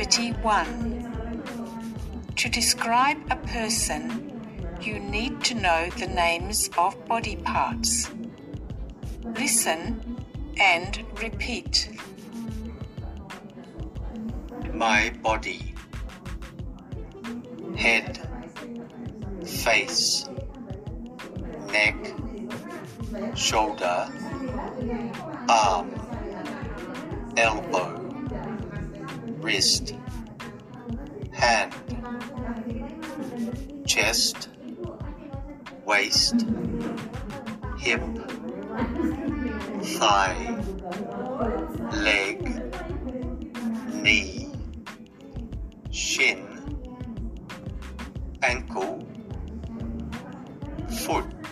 81. To describe a person, you need to know the names of body parts. Listen and repeat. My body. Head. Face. Neck. Shoulder. Arm. Elbow wrist, hand, chest, waist, hip, thigh, leg, knee, shin, ankle, foot.